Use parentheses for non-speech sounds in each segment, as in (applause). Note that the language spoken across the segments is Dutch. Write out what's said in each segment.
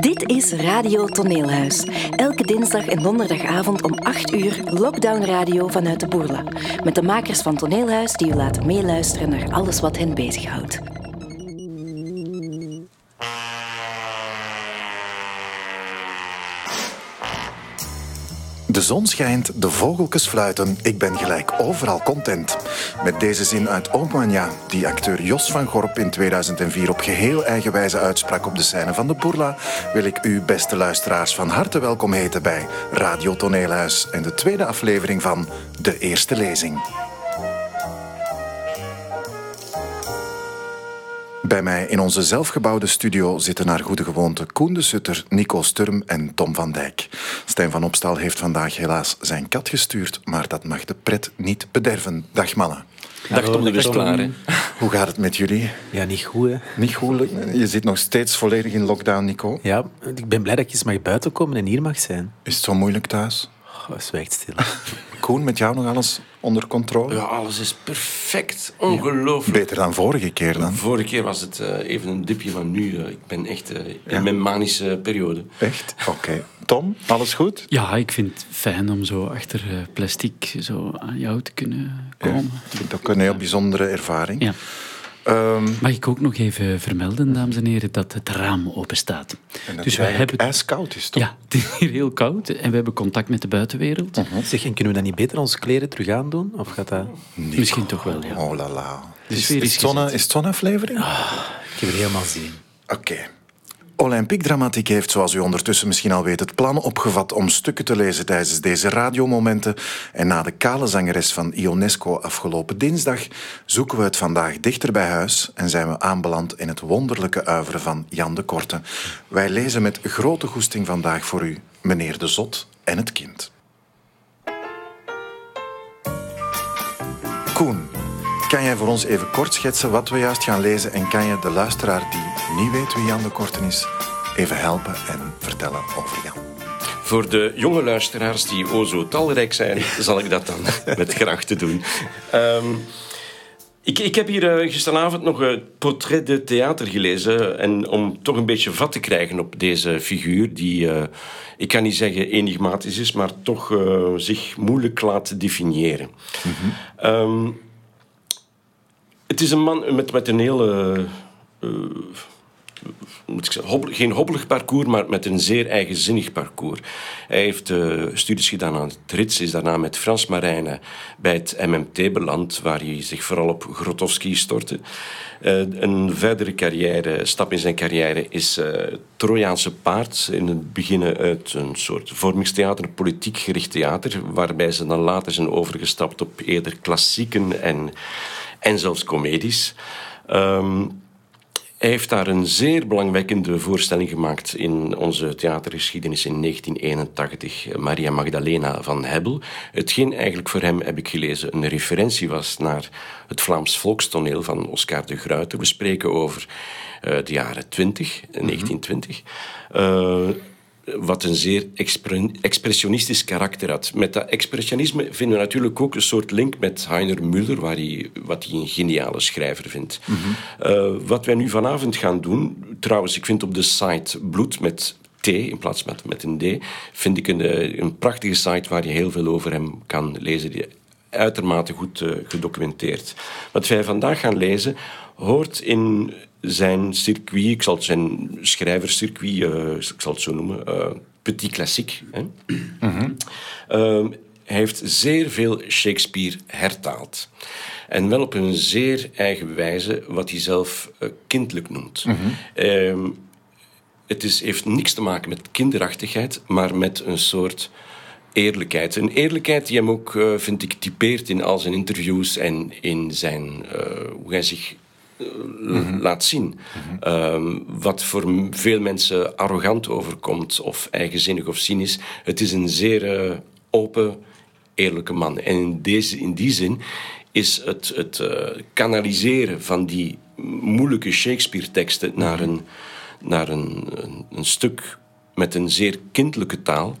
Dit is Radio Toneelhuis. Elke dinsdag en donderdagavond om 8 uur Lockdown Radio vanuit de Boerla. Met de makers van Toneelhuis die u laten meeluisteren naar alles wat hen bezighoudt. Zon schijnt, de vogeltjes fluiten, ik ben gelijk overal content. Met deze zin uit Omania, die acteur Jos van Gorp in 2004 op geheel eigen wijze uitsprak op de scène van de Boerla, wil ik u, beste luisteraars, van harte welkom heten bij Radio Toneelhuis en de tweede aflevering van De Eerste Lezing. Bij mij in onze zelfgebouwde studio zitten naar goede gewoonte Koen de Sutter, Nico Sturm en Tom van Dijk. Stijn van Opstal heeft vandaag helaas zijn kat gestuurd, maar dat mag de pret niet bederven. Dag mannen. Dag Tom, de is klaar. Hè? Hoe gaat het met jullie? Ja, niet goed. Hè? Niet goed. Je zit nog steeds volledig in lockdown, Nico. Ja, ik ben blij dat ik eens mag buiten komen en hier mag zijn. Is het zo moeilijk thuis? Zwijgt stil. (laughs) Koen, met jou nog alles onder controle? Ja, alles is perfect. Ongelooflijk. Beter dan vorige keer dan? Vorige keer was het uh, even een dipje van nu. Uh, ik ben echt uh, in mijn manische periode. Echt? Oké. Okay. Tom, alles goed? Ja, ik vind het fijn om zo achter plastic zo aan jou te kunnen komen. Ja, ik vind dat ook een heel bijzondere ervaring. Ja. Um, Mag ik ook nog even vermelden, dames en heren, dat het raam open staat. En dat dus we hebben ijskoud is, toch? Ja, het is hier heel koud en we hebben contact met de buitenwereld. Uh -huh. Zeg, en kunnen we dan niet beter onze kleren terug aandoen? Of gaat dat... Nico. Misschien toch wel, ja. Oh la la. Dus is, is, het zonne, is het zonneaflevering? Ah, ik heb het helemaal zin. Oké. Okay. Olympique Dramatiek heeft, zoals u ondertussen misschien al weet, het plan opgevat om stukken te lezen tijdens deze radiomomenten. En na de kale zangeres van Ionesco afgelopen dinsdag zoeken we het vandaag dichter bij huis en zijn we aanbeland in het wonderlijke uiveren van Jan de Korte. Wij lezen met grote goesting vandaag voor u Meneer de Zot en het kind. Koen, kan jij voor ons even kort schetsen wat we juist gaan lezen en kan je de luisteraar die niet weet wie Jan de Korten is, even helpen en vertellen over Jan? Voor de jonge luisteraars die o zo talrijk zijn, zal ik dat dan (laughs) met graag doen. Um, ik, ik, heb hier uh, gisteravond nog het portret de theater gelezen. En om toch een beetje vat te krijgen op deze figuur, die, uh, ik kan niet zeggen enigmatisch is, maar toch zich moeilijk laat definiëren. Mm -hmm. um, het is een man met, met een hele. Uh, moet ik zeggen, geen hobbelig parcours, maar met een zeer eigenzinnig parcours. Hij heeft uh, studies gedaan aan het Rits, is daarna met Frans Marijnen bij het MMT beland, waar hij zich vooral op Grotowski stortte. Uh, een verdere carrière, stap in zijn carrière is Trojaanse Paard. In het begin uit een soort vormingstheater, politiek gericht theater, waarbij ze dan later zijn overgestapt op eerder klassieken en en zelfs comedies. Um, hij heeft daar een zeer belangwekkende voorstelling gemaakt in onze theatergeschiedenis in 1981, Maria Magdalena van Hebbel. Hetgeen eigenlijk voor hem, heb ik gelezen, een referentie was naar het Vlaams volkstoneel van Oscar de Gruyter. We spreken over uh, de jaren 20, 1920. Uh, wat een zeer expressionistisch karakter had. Met dat expressionisme vinden we natuurlijk ook een soort link met Heiner Müller, waar hij, wat hij een geniale schrijver vindt. Mm -hmm. uh, wat wij nu vanavond gaan doen, trouwens, ik vind op de site Bloed met T in plaats van met, met een D, vind ik een, eh, een prachtige site waar je heel veel over hem kan lezen. Die uitermate goed uh, gedocumenteerd. Wat wij vandaag gaan lezen hoort in zijn circuit, ik zal het zijn schrijverscircuit, uh, ik zal het zo noemen, uh, petit classique. Hè? -hmm. uh, hij heeft zeer veel Shakespeare hertaald. En wel op een zeer eigen wijze, wat hij zelf uh, kindelijk noemt. Mm -hmm. het is, heeft niks te maken met kinderachtigheid, maar met een soort eerlijkheid. Een eerlijkheid die hem ook, uh, vind ik, typeert in al zijn interviews en in zijn, uh, hoe hij zich mm-hmm. laat zien. Um, wat voor veel mensen arrogant overkomt, of eigenzinnig of cynisch. Het is een zeer uh, open, eerlijke man. En in, deze, in die zin is het, het uh, kanaliseren van die moeilijke Shakespeare-teksten naar, een, naar een, een, een stuk met een zeer kindelijke taal.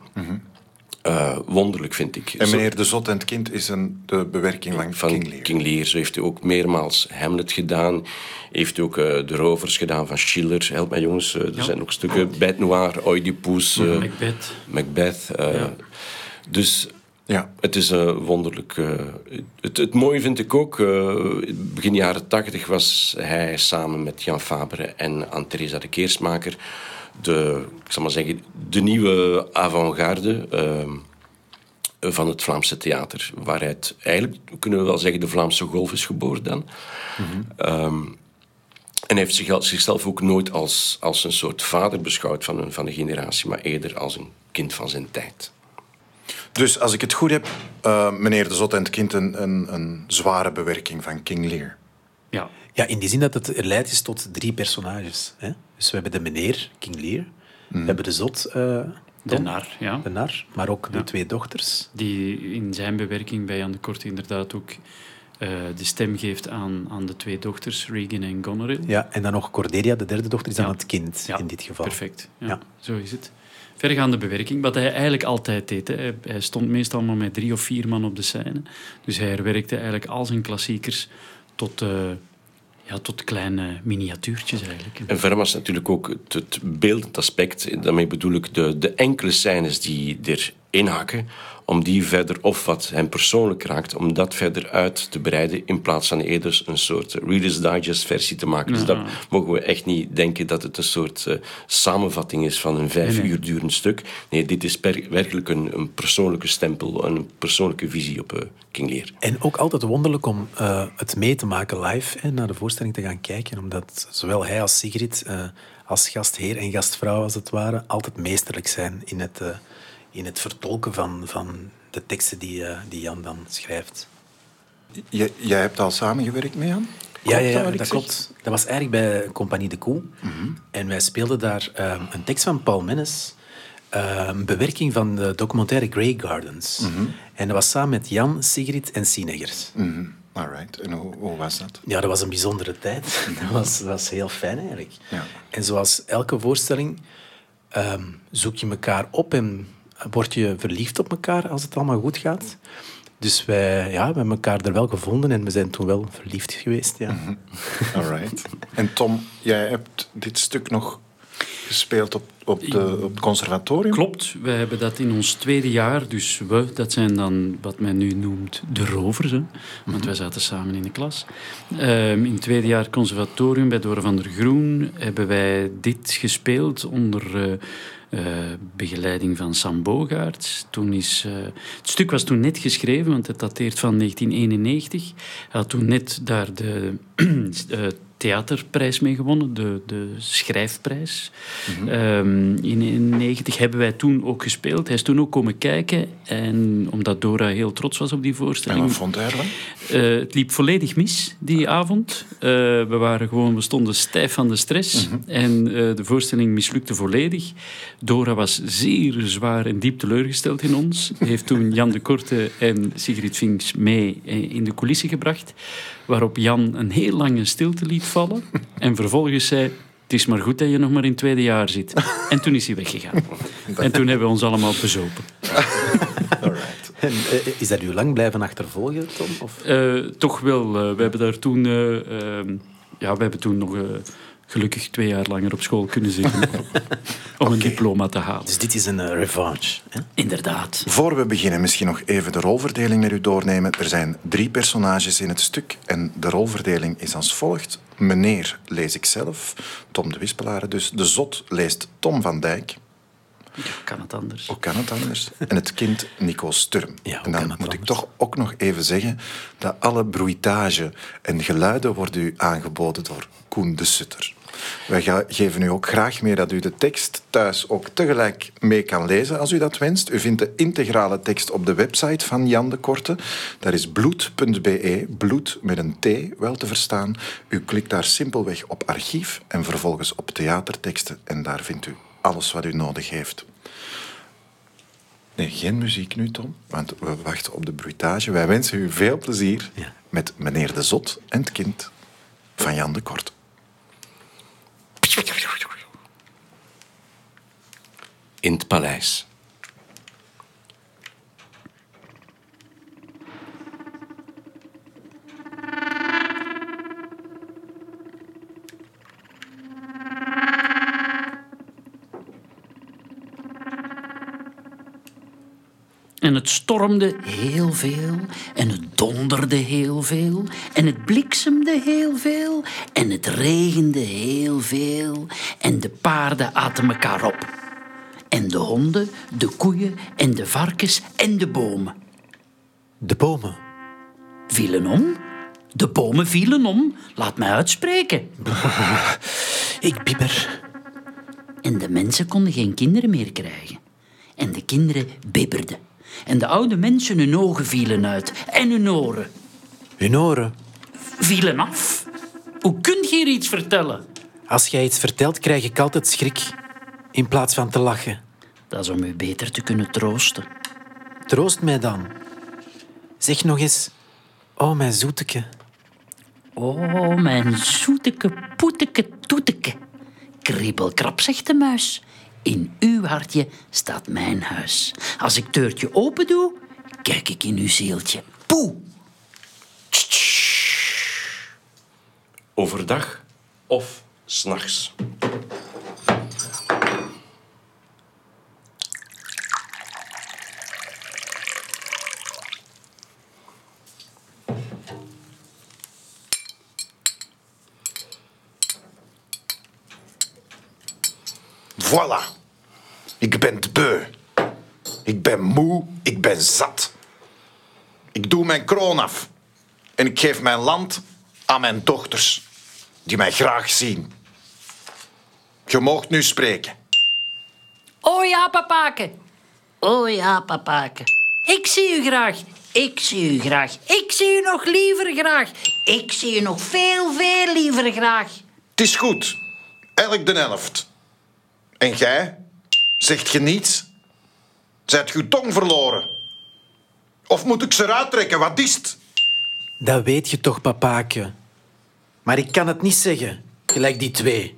Eh, wonderlijk vind ik. En meneer De Zot en het Kind is een, de bewerking van, van King Lear. King Lear. Zo heeft hij ook meermaals Hamlet gedaan. Heeft hij ook eh, De Rovers gedaan van Schiller. Help mij jongens, eh, er zijn ook stukken. Bête Noire, Oedipus, Macbeth. Macbeth. eh, Dus Ja. het is een wonderlijk... eh, het, het mooie vind ik ook... eh, begin jaren tachtig was hij samen met Jan Fabre en Anne-Theresa de Keersmaker... De, ik zal maar zeggen, de nieuwe avant-garde... eh, van het Vlaamse theater. Waaruit eigenlijk, kunnen we wel zeggen, de Vlaamse golf is geboren dan. Ehm, en hij heeft zich- zichzelf ook nooit als, als een soort vader beschouwd van een, van een generatie, maar eerder als een kind van zijn tijd. Dus als ik het goed heb, eh, meneer De Zot en het Kind een, een, een zware bewerking van King Lear. Ja. Ja, in die zin dat het leidt is tot drie personages. Hè? Dus we hebben de meneer, King Lear. We hebben de zot, eh, De nar, ja. de nar, maar ook de Ja. twee dochters. Die in zijn bewerking bij Jan de Korte inderdaad ook eh, de stem geeft aan, aan de twee dochters, Regan en Goneril. Ja, en dan nog Cordelia, de derde dochter, is dan Ja. het kind Ja, in dit geval. Perfect. Ja, Ja. Zo is het. Vergaande bewerking, wat hij eigenlijk altijd deed. Hè. Hij, stond meestal maar met drie of vier man op de scène. Dus hij herwerkte eigenlijk al zijn klassiekers tot, eh, ja, tot kleine miniatuurtjes eigenlijk. En verder was natuurlijk ook het, het beeldend aspect. Daarmee bedoel ik de, de enkele scènes die erin hakken. Om die verder, of wat hem persoonlijk raakt, om dat verder uit te breiden. In plaats van eerder een soort Reader's Digest versie te maken. Dus dat mogen we echt niet denken dat het een soort eh, samenvatting is van een vijf Nee, nee. uur durend stuk. Nee, dit is per- werkelijk een, een persoonlijke stempel, een persoonlijke visie op eh, King Lear. En ook altijd wonderlijk om eh, het mee te maken live en naar de voorstelling te gaan kijken. Omdat zowel hij als Sigrid, eh, als gastheer en gastvrouw als het ware, altijd meesterlijk zijn in het, eh, in het vertolken van, van de teksten die, eh, die Jan dan schrijft. J- jij hebt al samengewerkt mee, Jan? Ja, ja, dat klopt. Dat was eigenlijk bij Compagnie de Koe. En wij speelden daar ehm, een tekst van Paul Mennes, ehm, een bewerking van de documentaire Grey Gardens. En dat was samen met Jan, Sigrid en Sineggers. Mhm. Alright. En hoe, hoe was dat? Ja, dat was een bijzondere tijd. (laughs) Dat was, dat was heel fijn eigenlijk. Ja. En zoals elke voorstelling ehm, zoek je elkaar op en word je verliefd op elkaar als het allemaal goed gaat. Dus wij ja, we hebben elkaar er wel gevonden en we zijn toen wel verliefd geweest. Ja. Alright. En Tom, jij hebt dit stuk nog gespeeld op, op, de, op het conservatorium? Klopt, wij hebben dat in ons tweede jaar, dus we, dat zijn dan wat men nu noemt de rovers, hè? want wij zaten samen in de klas. Ehm, in het tweede jaar conservatorium bij Dora van der Groen hebben wij dit gespeeld onder eh, eh, begeleiding van Sam Bogaerts. Toen is, eh, het stuk was toen net geschreven, want het dateert van 1991. Hij had toen net daar de (clears throat) eh, theaterprijs mee gewonnen, de, de schrijfprijs. Ehm, in 1990 hebben wij toen ook gespeeld. Hij is toen ook komen kijken. En omdat Dora heel trots was op die En voorstelling. wat vond hij ervan? Eh, het liep volledig mis die avond. Eh, we, waren gewoon, we stonden stijf van de stress. En eh, de voorstelling mislukte volledig. Dora was zeer zwaar en diep teleurgesteld in ons. Heeft toen Jan de Korte en Sigrid Vinks mee in de coulissen gebracht. Waarop Jan een heel lange stilte liet vallen. En vervolgens zei... Het is maar goed dat je nog maar in het tweede jaar zit. En toen is hij weggegaan. (laughs) En toen hebben we ons allemaal bezopen. (laughs) Alright. En, eh, is dat u lang blijven achtervolgen, Tom? Of? Eh, toch wel. eh, we hebben daar toen... eh, ehm, ja, we hebben toen nog eh, gelukkig twee jaar langer op school kunnen zitten. om een diploma te halen. Dus dit is een eh, revanche. Hè? Inderdaad. Voor we beginnen, misschien nog even de rolverdeling met u doornemen. Er zijn drie personages in het stuk en de rolverdeling is als volgt. Meneer lees ik zelf, Tom de Wispelare dus. De zot leest Tom van Dijk. Kan het anders? Hoe kan het anders? En het kind Nico Sturm. Ja, en dan moet ik toch ook nog even zeggen dat alle broeitage en geluiden worden u aangeboden door Koen de Sutter. Wij geven u ook graag mee dat u de tekst thuis ook tegelijk mee kan lezen als u dat wenst. U vindt de integrale tekst op de website van Jan de Korte. Dat is bloed.be, bloed met een T, wel te verstaan. U klikt daar simpelweg op archief en vervolgens op theaterteksten en daar vindt u alles wat u nodig heeft. Nee, geen muziek nu, Tom, want we wachten op de bruitage. Wij wensen u veel plezier Ja. met Meneer de Zot en het kind van Jan de Kort. In het paleis. En het stormde heel veel, en het donderde heel veel, en het bliksemde heel veel, en het regende heel veel, en de paarden aten elkaar op. En de honden, de koeien en de varkens en de bomen De bomen. vielen om. De bomen vielen om, laat mij uitspreken. (laughs) Ik bibber. En de mensen konden geen kinderen meer krijgen. En de kinderen bibberden. En de oude mensen hun ogen vielen uit en hun oren. Hun oren. vielen af. Hoe kun je hier iets vertellen? Als jij iets vertelt, krijg ik altijd schrik. In plaats van te lachen. Dat is om u beter te kunnen troosten. Troost mij dan. Zeg nog eens... Oh, mijn zoeteke. Oh, mijn zoeteke, poeteke, toeteke. Kriebelkrap, zegt de muis. In uw hartje staat mijn huis. Als ik deurtje open doe, kijk ik in uw zieltje. Poe! Overdag of s'nachts. Voilà. Ik ben het beu. Ik ben moe, ik ben zat. Ik doe mijn kroon af. En ik geef mijn land aan mijn dochters, die mij graag zien. Je moogt nu spreken. Oh ja, papake. Oh ja, papake. Ik zie u graag. Ik zie u graag. Ik zie u nog liever graag. Ik zie u nog veel, veel liever graag. Het is goed. Elk de helft. En jij? Zegt je niets? Zijt je tong verloren? Of moet ik ze eruit trekken? Wat is het? Dat weet je toch, papaake. Maar ik kan het niet zeggen, gelijk die twee.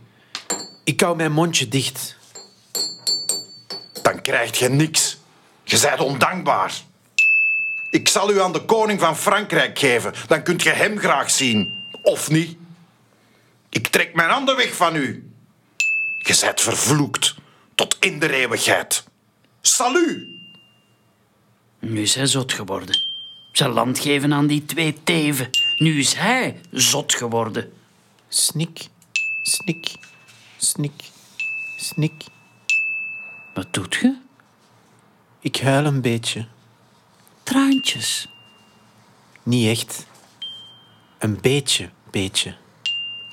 Ik hou mijn mondje dicht. Dan krijg je niks. Je zijt ondankbaar. Ik zal u aan de koning van Frankrijk geven. Dan kunt je hem graag zien. Of niet. Ik trek mijn handen weg van u. Je zijt vervloekt. Tot in de eeuwigheid. Salut! Nu is hij zot geworden. Zijn land geven aan die twee teven. Nu is hij zot geworden. Snik, snik, snik, snik. Wat doet je? Ik huil een beetje. Traantjes. Niet echt. Een beetje, beetje.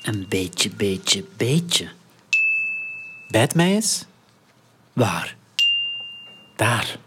Een beetje, beetje, beetje. Bijt mij eens. Waar? Daar.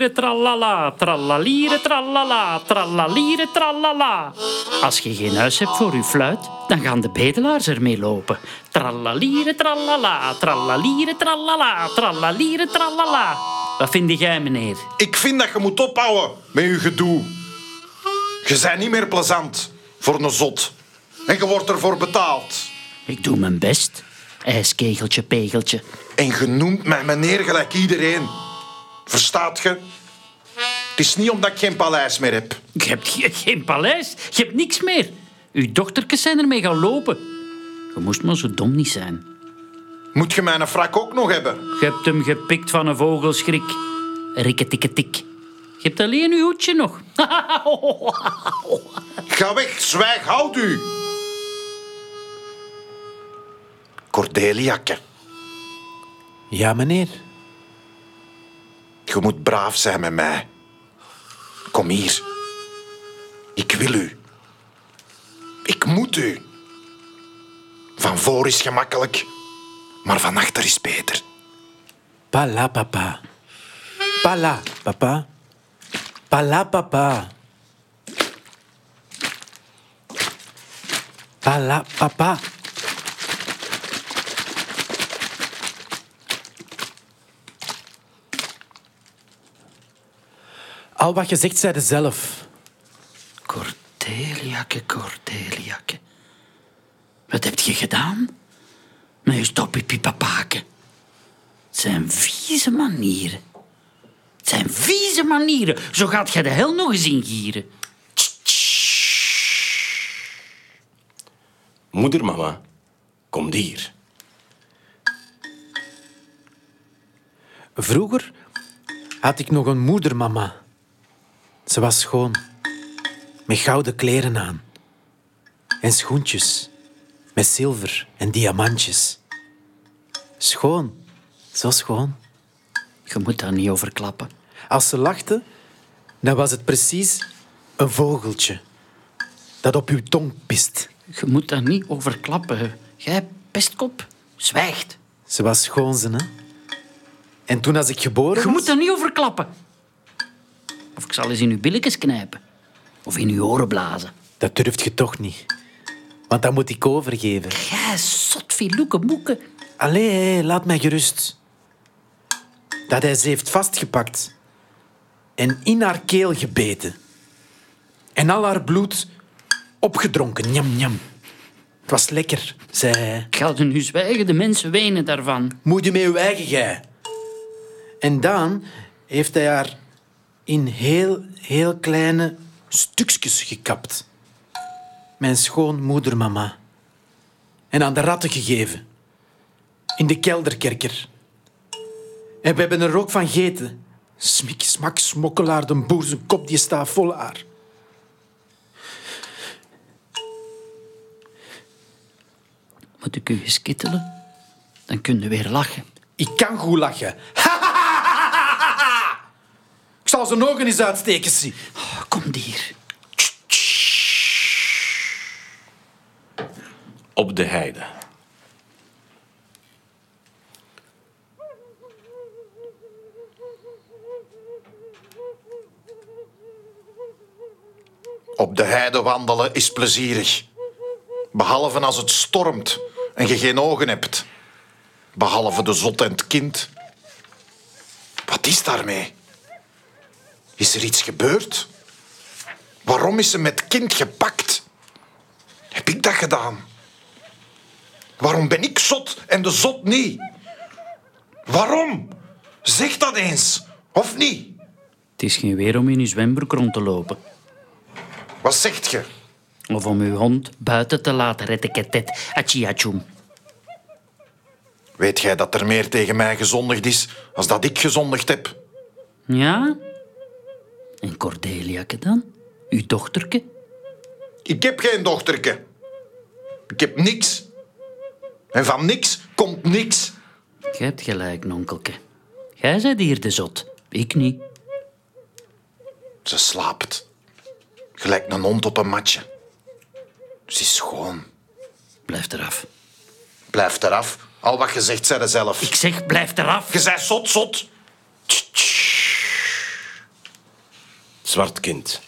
Trallaliere trallala, trallaliere trallala, trallaliere trallala. Als je geen huis hebt voor uw fluit, dan gaan de bedelaars ermee lopen. Trallaliere trallala, trallaliere trallala, trallaliere trallala. Wat vind jij, meneer? Ik vind dat je moet ophouden met je gedoe. Je bent niet meer plezant voor een zot. En je wordt ervoor betaald. Ik doe mijn best. IJskegeltje, pegeltje. En je noemt mij meneer gelijk iedereen. Verstaat je? Het is niet omdat ik geen paleis meer heb. Je hebt ge- (laughs) geen paleis, je hebt niks meer. Uw dochtertjes zijn ermee gaan lopen. Je moest maar zo dom niet zijn. Moet je mijn frak ook nog hebben? Je hebt hem gepikt van een vogelschrik. Rikketikketik. Je hebt alleen uw hoedje nog. (laughs) Ga weg, zwijg, houd u. Cordeliakke, Ja, meneer. Je moet braaf zijn met mij. Kom hier. Ik wil u. Ik moet u. Van voor is gemakkelijk. Maar van achter is beter. Pas là, papa. Pas là, papa. Pas là, papa. Pas là, papa. Al wat je zegt, zei ze zelf. Cordeliakke, Cordeliakke. Wat heb je gedaan? Met je stoppiepipapaken. Het zijn vieze manieren. Het zijn vieze manieren. Zo gaat je de hel nog eens ingieren. Moedermama, kom hier. Vroeger had ik nog een moedermama. Ze was schoon, met gouden kleren aan. En schoentjes, met zilver en diamantjes. Schoon, zo schoon. Je moet daar niet over klappen. Als ze lachte, dan was het precies een vogeltje dat op uw tong pist. Je moet daar niet over klappen. Jij, pestkop, zwijgt. Ze was schoon, ze, hè? En toen als ik geboren Je was... moet daar niet over klappen. Of ik zal eens in uw billetjes knijpen. Of in uw oren blazen. Dat durft je toch niet. Want dat moet ik overgeven. Jij, zot filoeke moeke. Allee, hé, laat mij gerust. Dat hij ze heeft vastgepakt en in haar keel gebeten. En al haar bloed opgedronken, njam, njam. Het was lekker, zei hij. Ik ga er nu zwijgen, de mensen wenen daarvan. Moet je met je eigen gij. En dan heeft hij haar in heel, heel kleine stukjes gekapt. Mijn schoonmoedermama. En aan de ratten gegeven. In de kelderkerker. En we hebben er ook van gegeten. Smik, smak, smokkelaar, de boer, zijn kop die staat vol haar. Moet ik u eens kittelen? Dan kun je weer lachen. Ik kan goed lachen. Zal zijn ogen eens uitsteken, zie. Oh, kom hier. Op de heide. Op de heide wandelen is plezierig. Behalve als het stormt en je geen ogen hebt. Behalve de zot en het kind. Wat is daarmee? Is er iets gebeurd? Waarom is ze met kind gepakt? Heb ik dat gedaan? Waarom ben ik zot en de zot niet? Waarom? Zeg dat eens, of niet? Het is geen weer om in uw zwembroek rond te lopen. Wat zegt je? Of om uw hond buiten te laten retteketet. Achiachum. Weet jij dat er meer tegen mij gezondigd is als dat ik gezondigd heb? Ja? En Cordeliake dan? Uw dochterke? Ik heb geen dochterke. Ik heb niks. En van niks komt niks. Jij hebt gelijk, nonkelke. Jij bent hier de zot. Ik niet. Ze slaapt. Gelijk een hond op een matje. Ze is schoon. Blijf eraf. Blijf eraf. Al wat je zegt, zei zelf. Ik zeg, blijf eraf. Je zei zot, zot. Zwart kind.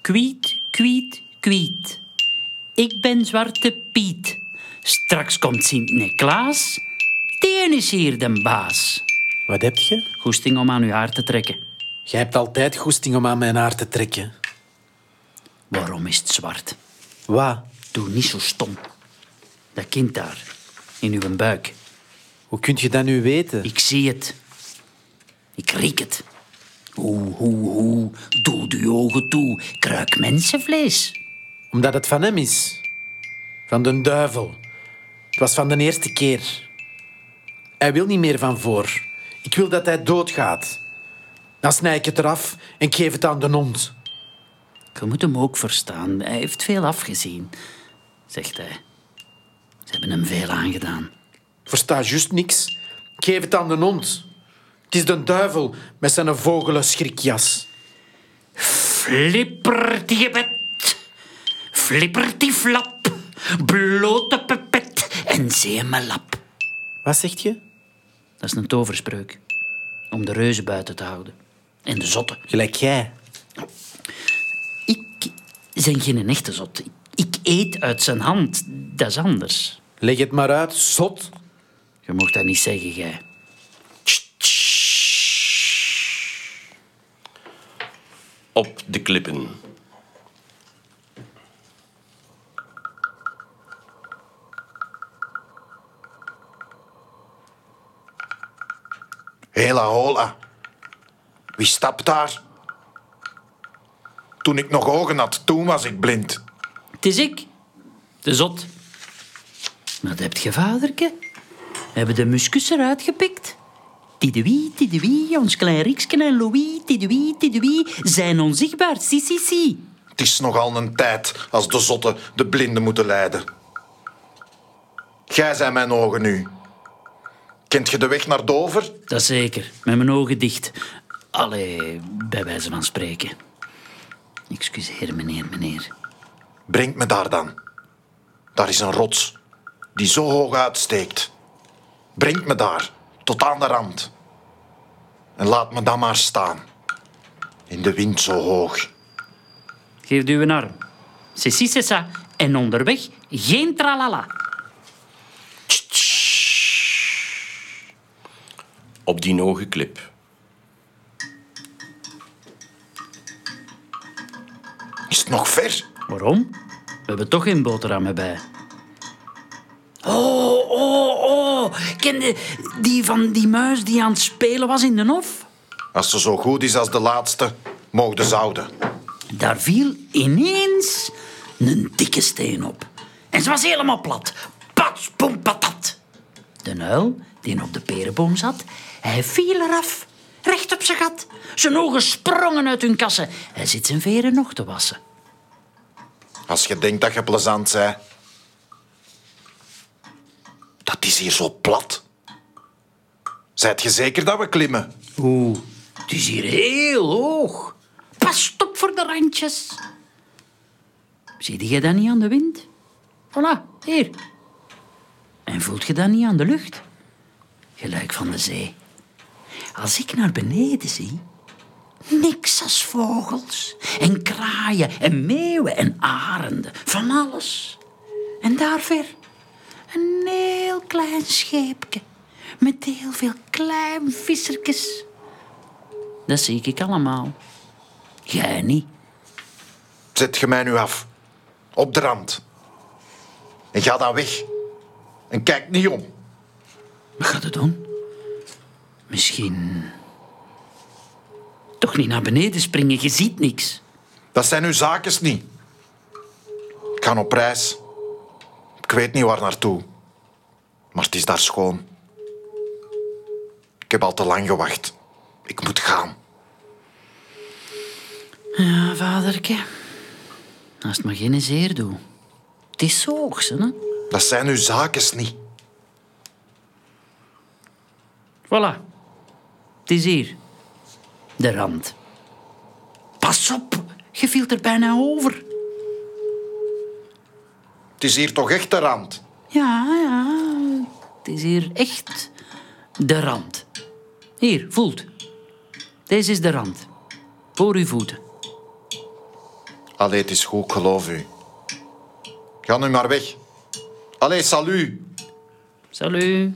Kwiet, kwiet, kwiet. Ik ben Zwarte Piet. Straks komt Sint-Niklaas. Die is hier de baas. Wat heb je? Goesting om aan uw haar te trekken. Jij hebt altijd goesting om aan mijn haar te trekken. Waarom is het zwart? Wat? Doe niet zo stom. Dat kind daar, in uw buik. Hoe kunt je dat nu weten? Ik zie het. Ik riek het. Hoe, hoe, hoe. Doe de ogen toe. Ik ruik mensenvlees. Omdat het van hem is. Van de duivel. Het was van de eerste keer. Hij wil niet meer van voor. Ik wil dat hij doodgaat. Dan snij ik het eraf en ik geef het aan de hond. Je moet hem ook verstaan. Hij heeft veel afgezien, zegt hij. Ze hebben hem veel aangedaan. Ik versta juist niks. Ik geef het aan de hond. Het is de duivel met zijn vogelenschrikjas. Flippertiegebed, flippertieflap, blote pepet en zeemelap. Wat zegt je? Dat is een toverspreuk. Om de reuzen buiten te houden. En de zotten. Gelijk jij. Ben geen echte zot. Ik eet uit zijn hand. Dat is anders. Leg het maar uit, zot. Je mocht dat niet zeggen, jij. Op de klippen. Hela hola. Wie stapt daar? Toen ik nog ogen had, toen was ik blind. Het is ik, de zot. Wat hebt je, vaderke? Hebben de muskus eruit gepikt? Tidewie, tidewie, ons klein Riksken en Louis, tidewie, tidewie, zijn onzichtbaar, si, si, si. Het is nogal een tijd als de zotten de blinden moeten leiden. Gij zijn mijn ogen nu. Kent je de weg naar Dover? Dat zeker, met mijn ogen dicht. Allee, bij wijze van spreken. Excuseer, meneer, meneer. Breng me daar dan. Daar is een rots die zo hoog uitsteekt. Breng me daar, tot aan de rand. En laat me dan maar staan. In de wind zo hoog. Geef u een arm. C'est si, c'est ça. En onderweg geen tralala. Op die hoge klip. Nog ver? Waarom? We hebben toch geen boterhammen bij. Oh, oh, oh. Kende die van die muis die aan het spelen was in de hof? Als ze zo goed is als de laatste, mogen zouden. Daar viel ineens een dikke steen op. En ze was helemaal plat. Pats, pom, patat. De uil, die op de perenboom zat, hij viel eraf. Recht op zijn gat. Zijn ogen sprongen uit hun kassen. Hij zit zijn veren nog te wassen. Als je denkt dat je plezant zij. Dat is hier zo plat. Zijt je zeker dat we klimmen? Oeh, het is hier heel hoog. Pas op voor de randjes. Zie je dat niet aan de wind? Voilà, hier. En voelt je dat niet aan de lucht? Geluik van de zee. Als ik naar beneden zie, niks als vogels en kraaien en meeuwen en arenden, van alles. En daar ver, een heel klein scheepje met heel veel klein vissertjes. Dat zie ik allemaal. Jij niet. Zet je mij nu af. Op de rand. En ga dan weg. En kijk niet om. Wat gaat het doen? Misschien... Toch niet naar beneden springen, je ziet niks. Dat zijn uw zakens niet. Ik ga op reis. Ik weet niet waar naartoe. Maar het is daar schoon. Ik heb al te lang gewacht. Ik moet gaan. Ja, vaderke. Als het maar geen zeer doet. Het is zo hoog, hè? Dat zijn uw zakens niet. Voilà. Het is hier. De rand. Pas op, je viel er bijna over. Het is hier toch echt de rand? Ja, ja. Het is hier echt de rand. Hier, voelt. Deze is de rand. Voor uw voeten. Allee, het is goed, geloof u. Ga nu maar weg. Allee, salut. Salut.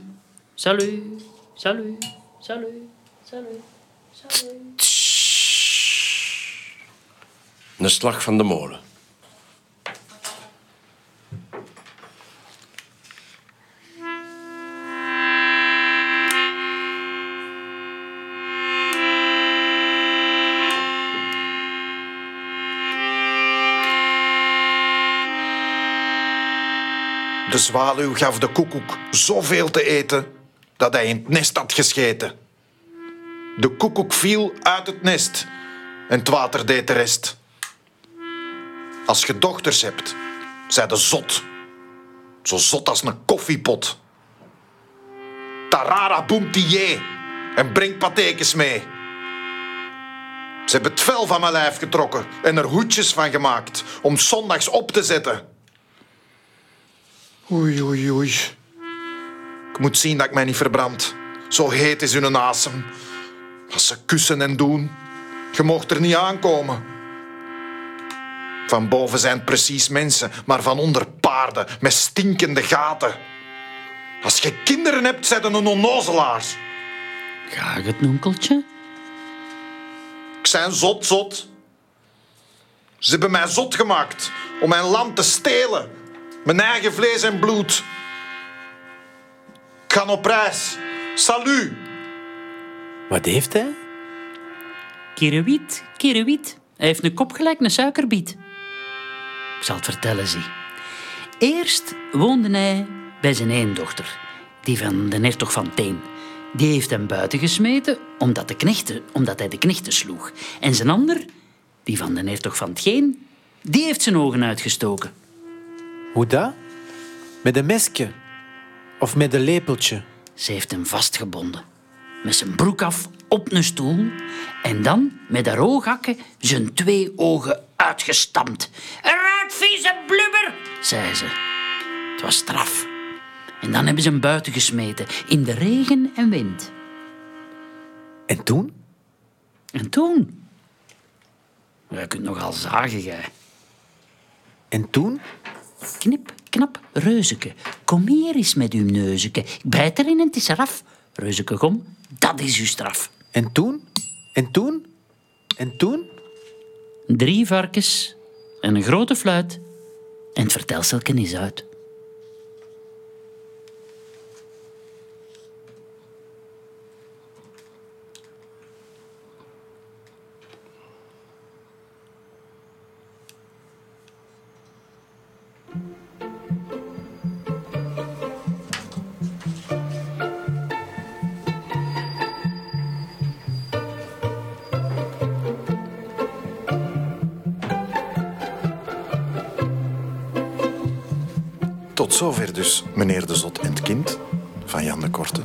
Salut. Salut. Salut. Salut. Een slag van de molen. De zwaluw gaf de koekoek zoveel te eten dat hij in het nest had gescheten. De koekoek viel uit het nest en het water deed de rest. Als je dochters hebt, zij de zot. Zo zot als een koffiepot. Tarara boemtier. en breng patekens mee. Ze hebben het vel van mijn lijf getrokken en er hoedjes van gemaakt om zondags op te zetten. Oei, oei, oei. Ik moet zien dat ik mij niet verbrand. Zo heet is hun asem. Wat ze kussen en doen. Je mocht er niet aankomen. Van boven zijn het precies mensen, maar van onder paarden met stinkende gaten. Als je kinderen hebt, zijn een onnozelaar. Graag het nonkeltje. Ik zijn zot, zot. Ze hebben mij zot gemaakt om mijn land te stelen. Mijn eigen vlees en bloed. Ik ga op reis. Salut. Wat heeft hij? Kierenwiet, kierenwiet. Hij heeft een kop gelijk een suikerbiet. Ik zal het vertellen, zie. Eerst woonde hij bij zijn eendochter, die van de hertog van Teen. Die heeft hem buiten gesmeten omdat, de knechten, omdat hij de knechten sloeg. En zijn ander, die van de hertog van Geen, die heeft zijn ogen uitgestoken. Hoe dat? Met een mesje? Of met een lepeltje? Ze heeft hem vastgebonden. Met zijn broek af op een stoel. En dan met haar ooghakken zijn twee ogen uitgestampt. Eruit, vieze blubber, zei ze. Het was straf. En dan hebben ze hem buiten gesmeten. In de regen en wind. En toen? En toen? Je kunt nogal zagen, gij. En toen? Knip, knap, reuzeke. Kom hier eens met uw neuzeke. Ik bijt erin en het is eraf. Reuzeke, kom, dat is uw straf. En toen? En toen? En toen? Drie varkens en een grote fluit. En het vertelselken is uit. Tot zover dus meneer de Zot en het kind van Jan de Korte.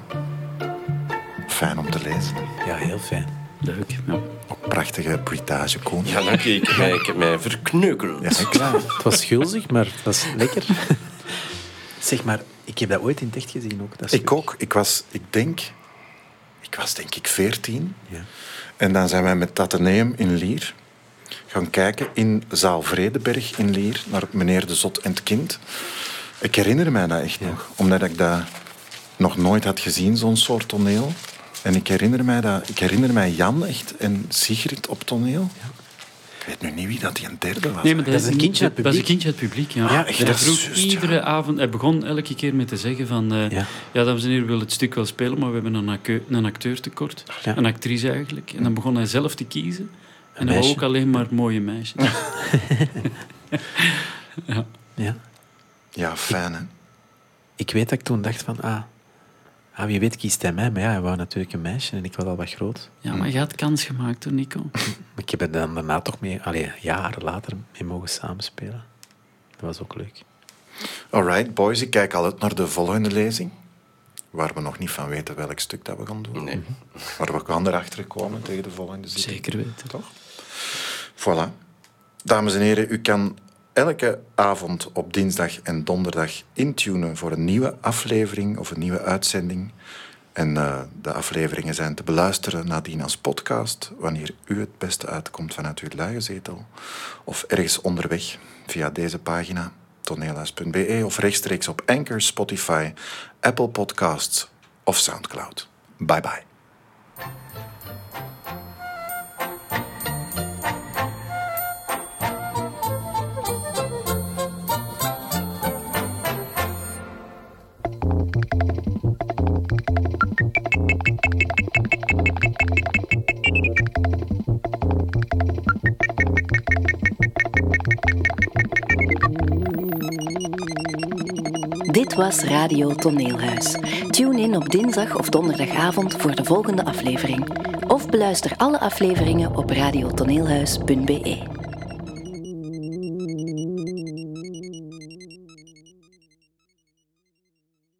Fijn om te lezen. Ja, heel fijn. Leuk. Ja. Ook prachtige britage, Koen. Ja, dank je. Ik ik heb mij verkneukeld. Ja, Ja, het was gulzig, maar het was lekker. Zeg maar, ik heb dat ooit in het echt gezien ook. Dat Ik ook. Ik was, ik denk, ik was denk ik veertien. Ja. En dan zijn wij met het Atheneum in Lier gaan kijken in zaal Vredeberg in Lier naar meneer de Zot en het kind. Ik herinner mij dat echt nog, omdat ik dat nog nooit had gezien, zo'n soort toneel. En ik herinner mij, dat, ik herinner mij Jan echt en Sigrid op toneel. Ik weet nu niet wie dat die een derde was. Nee, maar Dat is een kindje uit het Dat is een publiek. kindje uit het publiek, ja. Ja, echt, hij dat vroeg ja. iedere avond... Hij begon elke keer met te zeggen van... eh, Ja. ja. dames en heren, we willen het stuk wel spelen, maar we hebben een, acteur, een acteur tekort. Ja. Een actrice eigenlijk. En dan begon hij zelf te kiezen. En hij wou meisje. ook alleen maar mooie meisjes. (laughs) (laughs) Ja. Ja, fijn hè. Ik weet dat ik toen dacht van, ah, ah, wie weet kiest hij mij. Maar ja, hij wou natuurlijk een meisje en ik was al wat groot. Ja, maar je had kans gemaakt, hoor, Nico. (laughs) Maar ik heb er dan daarna toch mee, allee, jaren later, mee mogen samenspelen. Dat was ook leuk. Alright, boys, ik kijk al uit naar de volgende lezing. Waar we nog niet van weten welk stuk dat we gaan doen. Nee. Maar we gaan erachter komen tegen de volgende zitting. Zeker weten. Toch? Voilà. Dames en heren, u kan elke avond op dinsdag en donderdag intunen voor een nieuwe aflevering of een nieuwe uitzending. En eh, de afleveringen zijn te beluisteren nadien als podcast, wanneer u het beste uitkomt vanuit uw luie zetel. Of ergens onderweg via deze pagina, toneelhuis.be, of rechtstreeks op Anchor, Spotify, Apple Podcasts of Soundcloud. Bye bye. Dit was Radio Toneelhuis. Tune in op dinsdag of donderdagavond voor de volgende aflevering. Of beluister alle afleveringen op radiotoneelhuis.be.